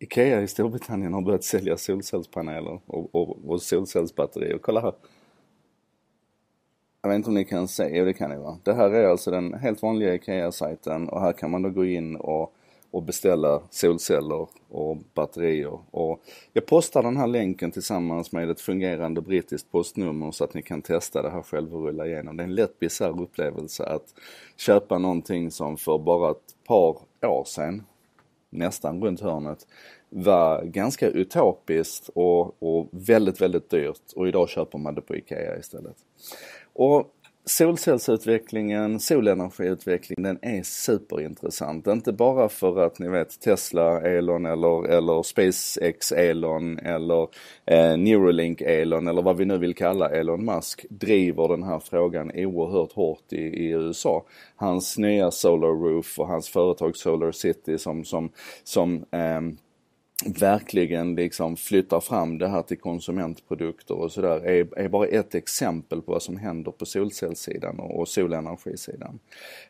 IKEA i Storbritannien har börjat sälja solcellspaneler och, och, och solcellsbatterier. Kolla här. Jag vet inte om ni kan se, jo det kan ni va. Det här är alltså den helt vanliga IKEA-sajten och här kan man då gå in och, och beställa solceller och batterier. Och jag postar den här länken tillsammans med ett fungerande brittiskt postnummer så att ni kan testa det här själva och rulla igenom. Det är en lätt bisarr upplevelse att köpa någonting som för bara ett par år sedan, nästan runt hörnet, var ganska utopiskt och, och väldigt, väldigt dyrt och idag köper man det på IKEA istället. Och solcellsutvecklingen, solenergiutvecklingen, den är superintressant. Inte bara för att ni vet Tesla Elon eller, eller SpaceX Elon eller eh, Neuralink Elon eller vad vi nu vill kalla Elon Musk driver den här frågan oerhört hårt i, i USA. Hans nya Solar Roof och hans företag Solar City som, som, som eh, verkligen liksom flyttar fram det här till konsumentprodukter och sådär är, är bara ett exempel på vad som händer på solcellssidan och, och solenergisidan.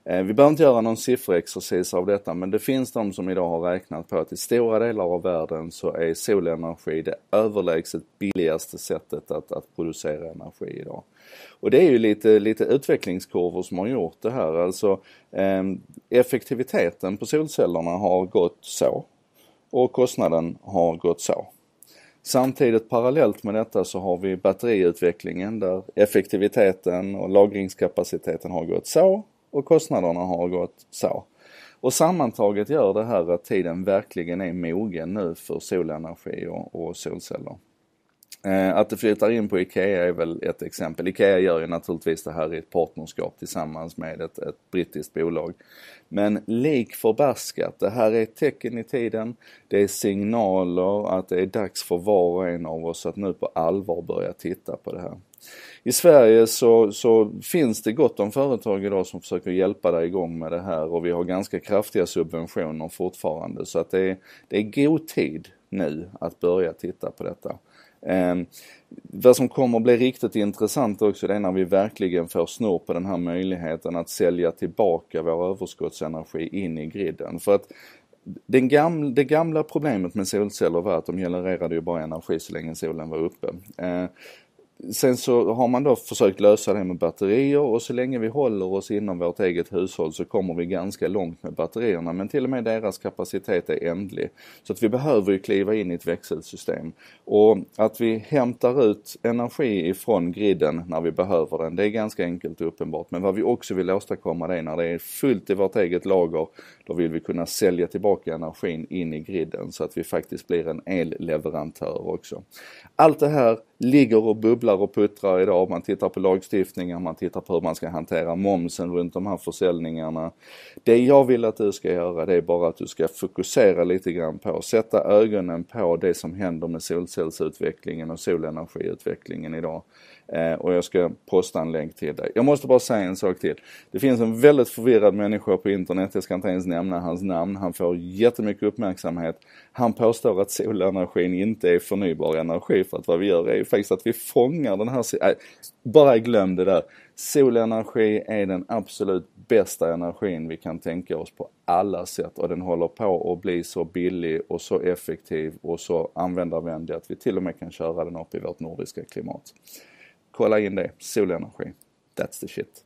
Eh, vi behöver inte göra någon sifferexercis av detta men det finns de som idag har räknat på att i stora delar av världen så är solenergi det överlägset billigaste sättet att, att producera energi idag. Och det är ju lite, lite utvecklingskurvor som har gjort det här. Alltså eh, effektiviteten på solcellerna har gått så och kostnaden har gått så. Samtidigt parallellt med detta så har vi batteriutvecklingen där effektiviteten och lagringskapaciteten har gått så och kostnaderna har gått så. Och sammantaget gör det här att tiden verkligen är mogen nu för solenergi och, och solceller. Eh, att det flyttar in på IKEA är väl ett exempel. IKEA gör ju naturligtvis det här i ett partnerskap tillsammans med ett, ett brittiskt bolag. Men lik förbaskat, det här är ett tecken i tiden. Det är signaler att det är dags för var och en av oss att nu på allvar börja titta på det här. I Sverige så, så finns det gott om företag idag som försöker hjälpa dig igång med det här och vi har ganska kraftiga subventioner fortfarande så att det är, det är god tid nu att börja titta på detta. Eh, vad som kommer att bli riktigt intressant också det är när vi verkligen får snurr på den här möjligheten att sälja tillbaka vår överskottsenergi in i griden. För att den gamla, det gamla problemet med solceller var att de genererade ju bara energi så länge solen var uppe. Ehm, Sen så har man då försökt lösa det med batterier och så länge vi håller oss inom vårt eget hushåll så kommer vi ganska långt med batterierna. Men till och med deras kapacitet är ändlig. Så att vi behöver ju kliva in i ett växelsystem. Och att vi hämtar ut energi ifrån griden när vi behöver den, det är ganska enkelt och uppenbart. Men vad vi också vill åstadkomma det är när det är fullt i vårt eget lager, då vill vi kunna sälja tillbaka energin in i griden så att vi faktiskt blir en elleverantör också. Allt det här ligger och bubblar och puttrar idag. Man tittar på lagstiftningen, man tittar på hur man ska hantera momsen runt de här försäljningarna. Det jag vill att du ska göra det är bara att du ska fokusera lite grann på, sätta ögonen på det som händer med solcellsutvecklingen och solenergiutvecklingen idag. Eh, och jag ska posta en länk till dig. Jag måste bara säga en sak till. Det finns en väldigt förvirrad människa på internet, jag ska inte ens nämna hans namn. Han får jättemycket uppmärksamhet. Han påstår att solenergin inte är förnybar energi för att vad vi gör är ju faktiskt att vi fångar fångar den här, äh, bara glöm det där. Solenergi är den absolut bästa energin vi kan tänka oss på alla sätt och den håller på att bli så billig och så effektiv och så användarvänlig att vi till och med kan köra den upp i vårt nordiska klimat. Kolla in det, solenergi. That's the shit.